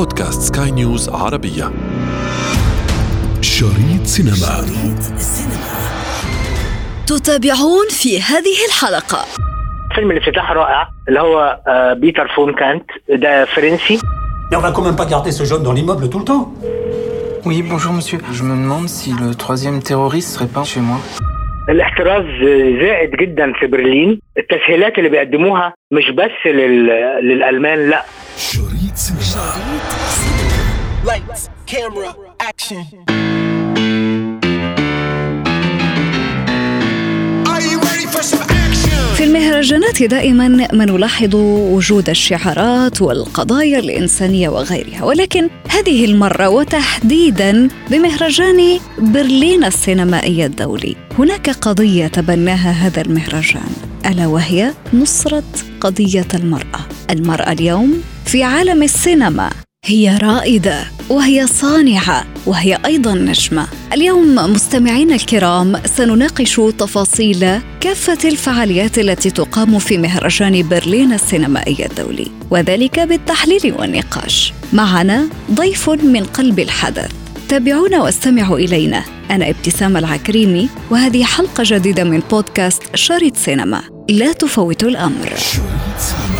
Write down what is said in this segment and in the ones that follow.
بودكاست سكاي نيوز عربية شريط سينما. شريط سينما تتابعون في هذه الحلقة. فيلم الافتتاح رائع اللي هو آه، بيتر فون كانت ده فرنسي. Mais on va quand même pas garder ce jeune dans l'immeuble tout le temps. Oui, bonjour monsieur. Je me demande si le troisième terroriste serait pas chez moi. الاحتراز زائد جدا في برلين. التسهيلات اللي بيقدموها مش بس لل... للألمان لا. شريط سينما. Lights, camera, action. في المهرجانات دائما ما نلاحظ وجود الشعارات والقضايا الإنسانية وغيرها ولكن هذه المرة وتحديدا بمهرجان برلين السينمائي الدولي. هناك قضية تبناها هذا المهرجان ألا وهي نصرة قضية المرأة. المرأة اليوم في عالم السينما. هي رائدة وهي صانعة وهي أيضا نجمة. اليوم مستمعينا الكرام سنناقش تفاصيل كافة الفعاليات التي تقام في مهرجان برلين السينمائي الدولي وذلك بالتحليل والنقاش. معنا ضيف من قلب الحدث. تابعونا واستمعوا إلينا. أنا ابتسام العكريمي وهذه حلقة جديدة من بودكاست شريط سينما. لا تفوتوا الأمر. شريط سينما.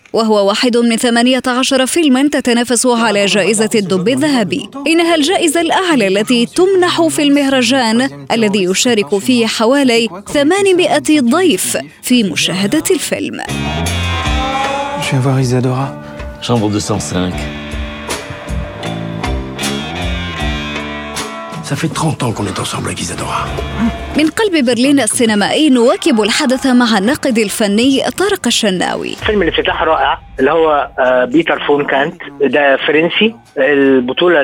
وهو واحد من 18 فيلما تتنافس على جائزة الدب الذهبي إنها الجائزة الأعلى التي تمنح في المهرجان الذي يشارك فيه حوالي 800 ضيف في مشاهدة الفيلم Je viens voir Isadora. Chambre 205. Ça fait 30 ans qu'on est ensemble avec Isadora. من قلب برلين السينمائي نواكب الحدث مع الناقد الفني طارق الشناوي فيلم الافتتاح رائع اللي هو آه، بيتر فون كانت ده فرنسي البطولة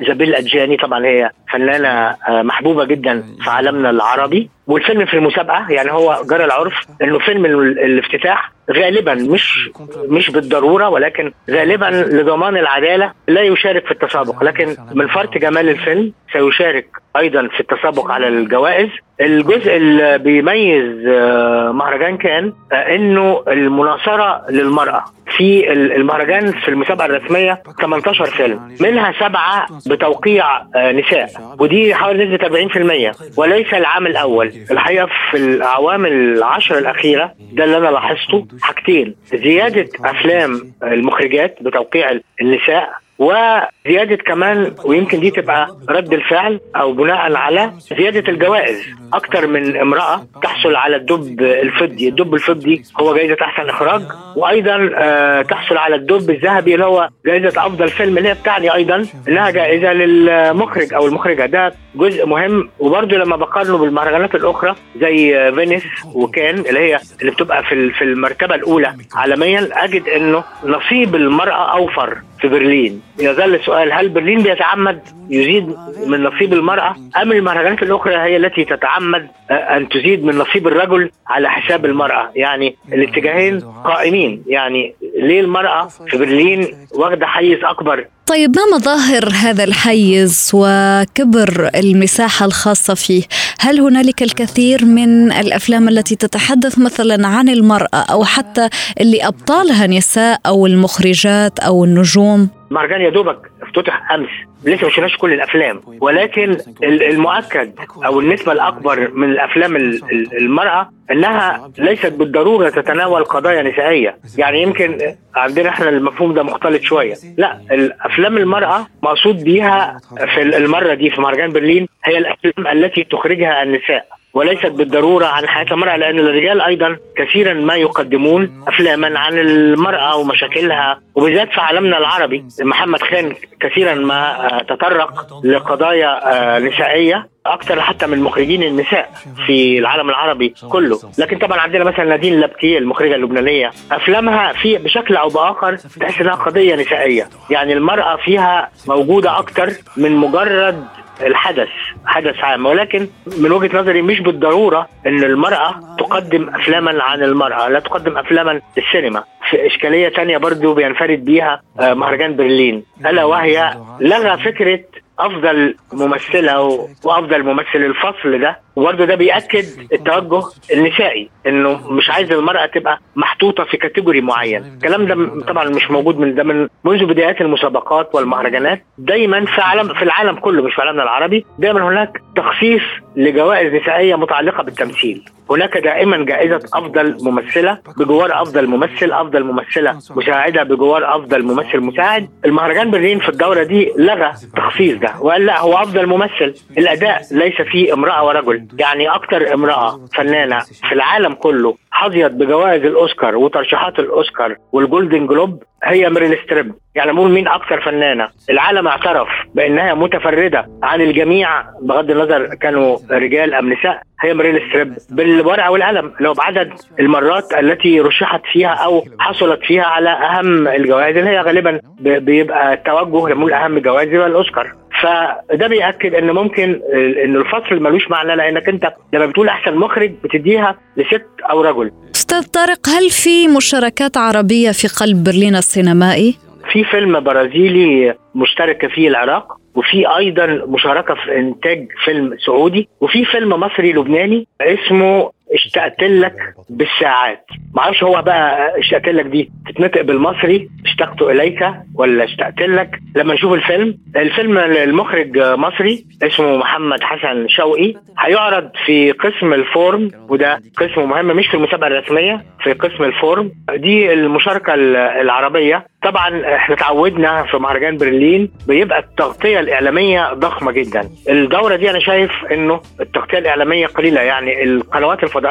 إيزابيل أدجاني طبعا هي فنانة آه، محبوبة جدا في عالمنا العربي. والفيلم في المسابقة يعني هو جرى العرف إنه فيلم ال- الافتتاح غالبا مش مش بالضرورة ولكن غالبا لضمان العدالة لا يشارك في التسابق. لكن من فرط جمال الفيلم سيشارك أيضا في التسابق على الجوائز. الجزء اللي بيميز آه، مهرجان كان آه، إنه المناصرة للمرأة. في ال- المهرجان في المسابقة الرسمية 18 فيلم. منها سبعة بتوقيع آه، نساء. ودي حوالي نسبة 40% وليس العام الأول. الحقيقة في الاعوام العشر الأخيرة ده اللي أنا لاحظته حاجتين. زيادة أفلام المخرجات بتوقيع النساء وزيادة كمان ويمكن دي تبقى رد الفعل أو بناء على زيادة الجوائز. أكتر من امرأة تحصل على الدب الفضي. الدب الفضي هو جائزة أحسن إخراج وأيضا آه، تحصل على الدب الذهبي اللي هو جائزة أفضل فيلم اللي هي بتعني أيضا إنها جائزة للمخرج أو المخرجة. ده جزء مهم. وبرضه لما بقارنه بالمهرجانات الأخرى زي فينيس وكان اللي هي اللي بتبقى في في المرتبة الأولى عالميا أجد إنه نصيب المرأة أوفر. في برلين. يظل السؤال هل برلين بيتعمد يزيد من نصيب المرأة؟ أم المهرجانات الأخرى هي التي تتعمد أن تزيد من نصيب الرجل على حساب المرأة؟ يعني الاتجاهين قائمين. يعني ليه المرأة في برلين واخدة حيز أكبر طيب ما مظاهر هذا الحيز وكبر المساحة الخاصة فيه؟ هل هنالك الكثير من الأفلام التي تتحدث مثلا عن المرأة أو حتى اللي أبطالها نساء أو المخرجات أو النجوم؟ مهرجان يا دوبك افتتح أمس. لسه ما شفناش كل الأفلام. ولكن ال- المؤكد أو النسبة الأكبر من الأفلام ال- ال- المرأة إنها ليست بالضرورة تتناول قضايا نسائية. يعني يمكن عندنا إحنا المفهوم ده مختلط شوية. لا الأفلام المرأة مقصود بيها في المرة دي في مهرجان برلين هي الأفلام التي تخرجها النساء. وليست بالضرورة عن حياة المرأة لأن الرجال أيضا كثيرا ما يقدمون أفلاما عن المرأة ومشاكلها وبالذات في عالمنا العربي. محمد خان كثيرا ما آه، تطرق لقضايا آه، نسائية أكتر حتى من مخرجين النساء في العالم العربي كله. لكن طبعا عندنا مثلا نادين لبكي المخرجه اللبنانيه أفلامها في بشكل أو بآخر تحس إنها قضية نسائية. يعني المرأة فيها موجودة أكتر من مجرد الحدث حدث عام. ولكن من وجهة نظري مش بالضرورة إن المرأة تقدم أفلاما عن المرأة لا تقدم أفلاما السينما في إشكالية تانية برضو بينفرد بيها آه، مهرجان برلين. ألا وهي لغى فكرة أفضل ممثلة وأفضل ممثل الفصل ده. وبرضه ده بيأكد التوجه النسائي إنه مش عايز المرأة تبقى محطوطة في كاتيجوري معين. الكلام ده طبعا مش موجود من ده من منذ بدايات المسابقات والمهرجانات دايما في عالم في العالم كله مش في عالمنا العربي دايما هناك تخصيص لجوائز نسائية متعلقة بالتمثيل. هناك دائما جائزة أفضل ممثلة بجوار أفضل ممثل أفضل ممثلة مساعدة بجوار أفضل ممثل مساعد. المهرجان برلين في الدورة دي لغى التخصيص ده وقال لا هو أفضل ممثل. الأداء ليس فيه امرأة ورجل يعني أكتر امرأة فنانة في العالم كله حظيت بجوائز الأوسكار وترشيحات الأوسكار والجولدن جلوب هي ميريل ستريب. يعني بقول مين أكتر فنانة. العالم اعترف بأنها متفردة عن الجميع بغض النظر كانوا رجال أم نساء هي ميريل ستريب. بالورقة والقلم لو بعدد المرات التي رشحت فيها أو حصلت فيها على أهم الجوائز اللي هي غالبا بيبقى التوجه لنقول أهم جوائز يبقى الأوسكار. فده بيأكد إن ممكن إن الفصل ملوش معنى لأنك أنت لما بتقول أحسن مخرج بتديها لست أو رجل أستاذ طارق هل في مشاركات عربية في قلب برلين السينمائي؟ في فيلم برازيلي مشتركه فيه العراق وفي أيضا مشاركة في إنتاج فيلم سعودي وفي فيلم مصري لبناني اسمه اشتقت لك بالساعات. معرفش هو بقى اشتقت لك دي تتنطق بالمصري اشتقت إليك ولا اشتقت لك لما نشوف الفيلم الفيلم المخرج مصري اسمه محمد حسن شوقي هيعرض في قسم ال Forum وده قسم مهم مش في المسابقة الرسمية في قسم ال Forum. دي المشاركة العربية. طبعا إحنا تعودنا في مهرجان برلين بيبقى التغطية الإعلامية ضخمة جدا. الدورة دي أنا شايف إنه التغطية الإعلامية قليلة يعني القنوات الفضائية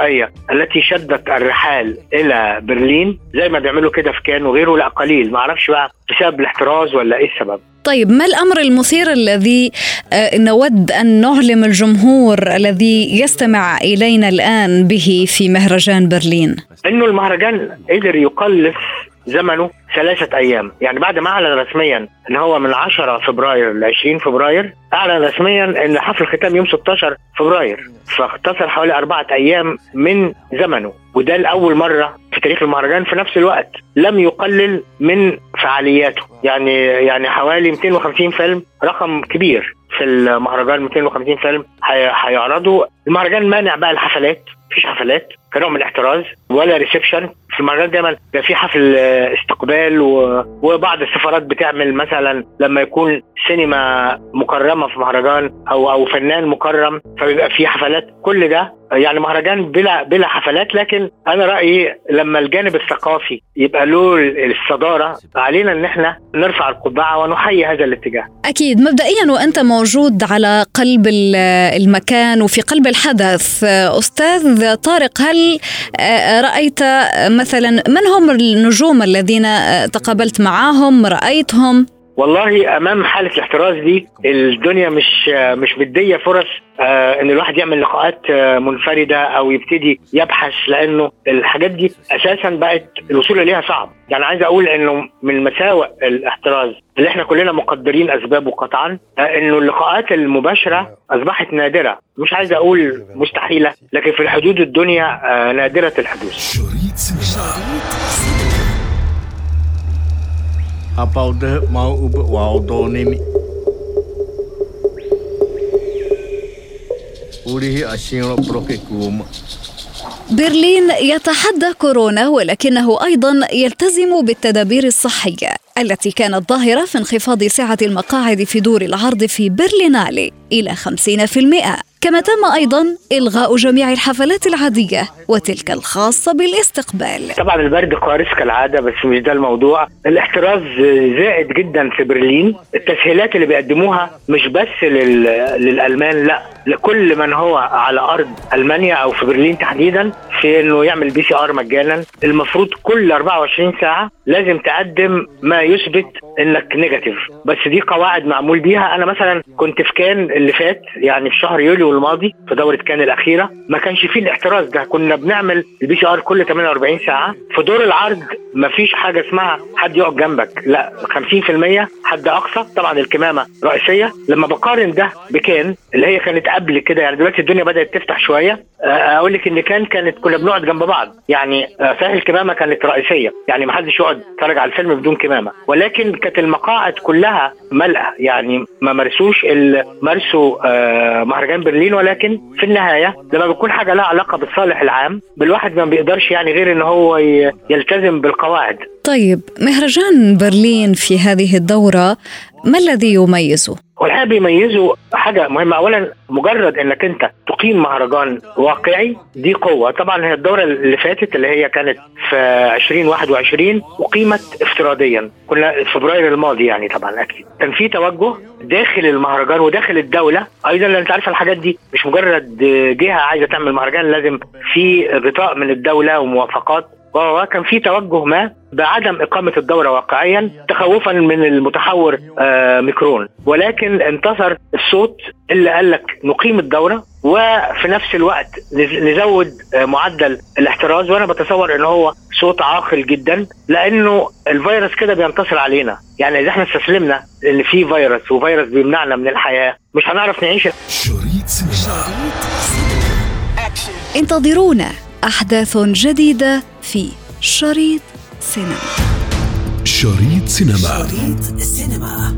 التي شدت الرحال إلى برلين زي ما بيعملوا كده في كان وغيره لا قليل. ما أعرفش بقى بسبب الاحتراز ولا إيه السبب. طيب ما الأمر المثير الذي آه، نود أن نعلم الجمهور الذي يستمع إلينا الآن به في مهرجان برلين؟ إنه المهرجان قدر يقلص زمنه ثلاثة أيام. يعني بعد ما أعلن رسميا أن هو من 10 فبراير ل 20 فبراير أعلن رسميا أن حفل الختام يوم 16 فبراير. فاختصر حوالي أربعة أيام من زمنه وده لأول مرة في تاريخ المهرجان. في نفس الوقت لم يقلل من فعالياته. يعني يعني حوالي 250 فيلم رقم كبير. في المهرجان 250 فيلم هي- هيعرضوا. المهرجان مانع بقى الحفلات مفيش حفلات كنوع من الاحتراز ولا ريسبشن في المهرجان دايما بيبقى في حفل استقبال و... وبعض السفارات بتعمل مثلا لما يكون سينما مكرمة في مهرجان أو أو فنان مكرم فبيبقى في حفلات. كل ده يعني مهرجان بلا بلا حفلات لكن أنا رأيي لما الجانب الثقافي يبقى له الصدارة علينا إن إحنا نرفع القبعة ونحيي هذا الاتجاه. أكيد. مبدئيا وأنت موجود على قلب ال- المكان وفي قلب الحدث أستاذ طارق هل آه، رأيت آه، مثلا من هم النجوم الذين آه، تقابلت معهم رأيتهم؟ والله أمام حالة الاحتراز دي الدنيا مش مش مدية فرص آه إن الواحد يعمل لقاءات آه منفردة أو يبتدي يبحث لأنه الحاجات دي أساسا بقت الوصول إليها صعب. يعني عايز أقول إنه من مساوئ الاحتراز اللي إحنا كلنا مقدرين أسبابه قطعا آه إنه اللقاءات المباشرة أصبحت نادرة. مش عايز أقول مستحيلة لكن في الحدود الدنيا نادرة الحدوث. شريط Mau. Urihi proke kuma. برلين يتحدى كورونا ولكنه أيضا يلتزم بالتدابير الصحية التي كانت ظاهرة في انخفاض سعة المقاعد في دور العرض في برلينالي إلى 50% كما تم أيضا إلغاء جميع الحفلات العادية وتلك الخاصة بالاستقبال. طبعا البرد قارس كالعادة بس مش ده الموضوع. الاحتراز زائد جدا في برلين. التسهيلات اللي بيقدموها مش بس لل... للألمان لا. لكل من هو على أرض ألمانيا أو في برلين تحديدا في إنه يعمل PCR مجانا. المفروض كل 24 ساعة لازم تقدم ما يثبت إنك negative. بس دي قواعد معمول بيها. أنا مثلا كنت في كان اللي فات يعني في شهر يوليو الماضي في دورة كان الأخيرة ما كانش فيه الاحتراز ده. كنا بنعمل ال PCR كل 48 ساعة. في دور العرض ما فيش حاجة اسمها حد يقعد جنبك. لا 50% حد أقصى. طبعا الكمامة رئيسية. لما بقارن ده بكان اللي هي كانت قبل كده يعني دلوقتي الدنيا بدأت تفتح شوية. آه، أقول لك إن كان كانت كنا بنقعد جنب بعض. يعني آه، صحيح الكمامه كانت رئيسية. يعني ما حدش يقعد يتفرج على الفيلم بدون كمامة. ولكن كانت المقاعد كلها ملأة يعني ما مارسوش مارسوا آه، مهرجان برلين ولكن في النهاية لما بيكون حاجة لها علاقة بالصالح العام بالواحد ما بيقدرش يعني غير إن هو يلتزم بالقواعد. طيب مهرجان برلين في هذه الدورة ما الذي يميزه؟ والحقيقة بيميزوا حاجة مهمة. اولا مجرد إنك أنت تقيم مهرجان واقعي دي قوة. طبعا هي الدورة اللي فاتت اللي هي كانت في 2021 أقيمت افتراضيا. كنا فبراير الماضي يعني طبعا أكيد. كان في توجه داخل المهرجان وداخل الدولة. أيضا لأن أنت عارف الحاجات دي مش مجرد جهة عايزة تعمل مهرجان لازم في غطاء من الدولة وموافقات. وكان في توجه ما بعدم إقامة الدورة واقعيا تخوفا من المتحور آه ميكرون. ولكن انتصر الصوت اللي قال لك نقيم الدورة وفي نفس الوقت نز- نزود آه معدل الاحتراز. وأنا بتصور إن هو صوت عاقل جدا لأنه الفيروس كده بينتصر علينا. يعني إذا إحنا استسلمنا إن في فيروس وفيروس بيمنعنا من الحياة مش هنعرف نعيش شريط سينما. انتظرونا أحداث جديدة في شريط سينما. شريط سينما. شريط سينما.